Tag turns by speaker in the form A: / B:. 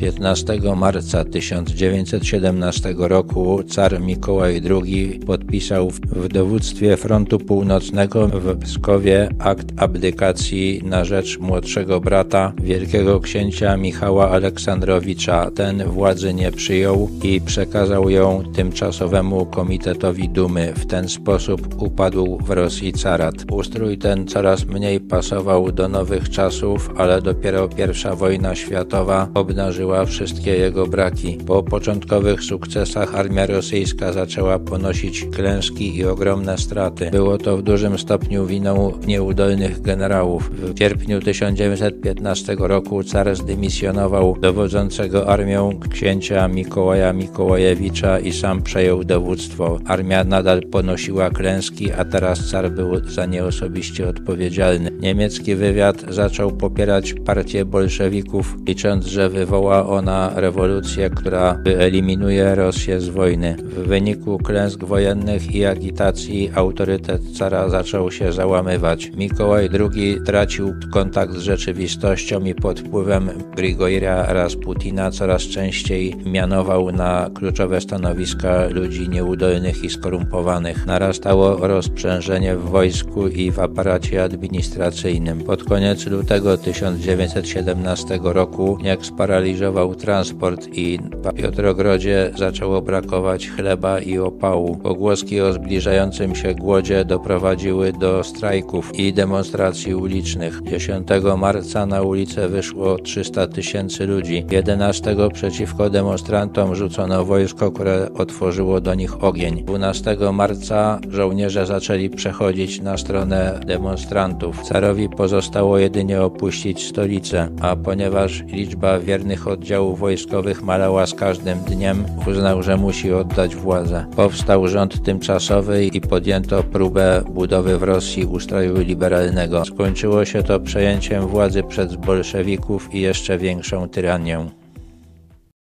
A: 15 marca 1917 roku car Mikołaj II podpisał w dowództwie Frontu Północnego w Pskowie akt abdykacji na rzecz młodszego brata wielkiego księcia Michała Aleksandrowicza. Ten władzy nie przyjął i przekazał ją tymczasowemu Komitetowi Dumy. W ten sposób upadł w Rosji carat. Ustrój ten coraz mniej pasował do nowych czasów, ale dopiero pierwsza wojna światowa obnażyła wszystkie jego braki. Po początkowych sukcesach armia rosyjska zaczęła ponosić klęski i ogromne straty. Było to w dużym stopniu winą nieudolnych generałów. W sierpniu 1915 roku car zdymisjonował dowodzącego armią księcia Mikołaja Mikołajewicza i sam przejął dowództwo. Armia nadal ponosiła klęski, a teraz car był za nie osobiście odpowiedzialny. Niemiecki wywiad zaczął popierać partię bolszewików, licząc, że wywoła ona rewolucję, która wyeliminuje Rosję z wojny. W wyniku klęsk wojennych i agitacji autorytet cara zaczął się załamywać. Mikołaj II tracił kontakt z rzeczywistością i pod wpływem Grigorija Rasputina coraz częściej mianował na kluczowe stanowiska ludzi nieudolnych i skorumpowanych. Narastało rozprzężenie w wojsku i w aparacie administracyjnym. Pod koniec lutego 1917 roku jak sparaliżował transport i w Piotrogrodzie zaczęło brakować chleba i opału. Pogłoski o zbliżającym się głodzie doprowadziły do strajków i demonstracji ulicznych. 10 marca na ulicę wyszło 300 tysięcy ludzi. 11 przeciwko demonstrantom rzucono wojsko, które otworzyło do nich ogień. 12 marca żołnierze zaczęli przechodzić na stronę demonstrantów. Carowi pozostało jedynie opuścić stolicę, a ponieważ liczba wiernych oddziałów wojskowych malała z każdym dniem, uznał, że musi oddać władzę. Powstał rząd tymczasowy i podjęto próbę budowy w Rosji ustroju liberalnego. Skończyło się to przejęciem władzy przez bolszewików i jeszcze większą tyranię.